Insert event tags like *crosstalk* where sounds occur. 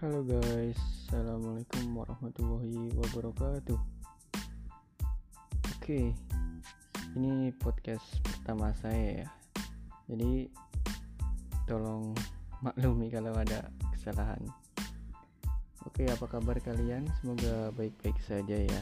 Halo guys, Assalamualaikum warahmatullahi wabarakatuh. Oke, ini podcast pertama saya ya. Jadi tolong *laughs* maklumi kalau ada kesalahan. Oke, apa kabar kalian? Semoga baik-baik saja ya.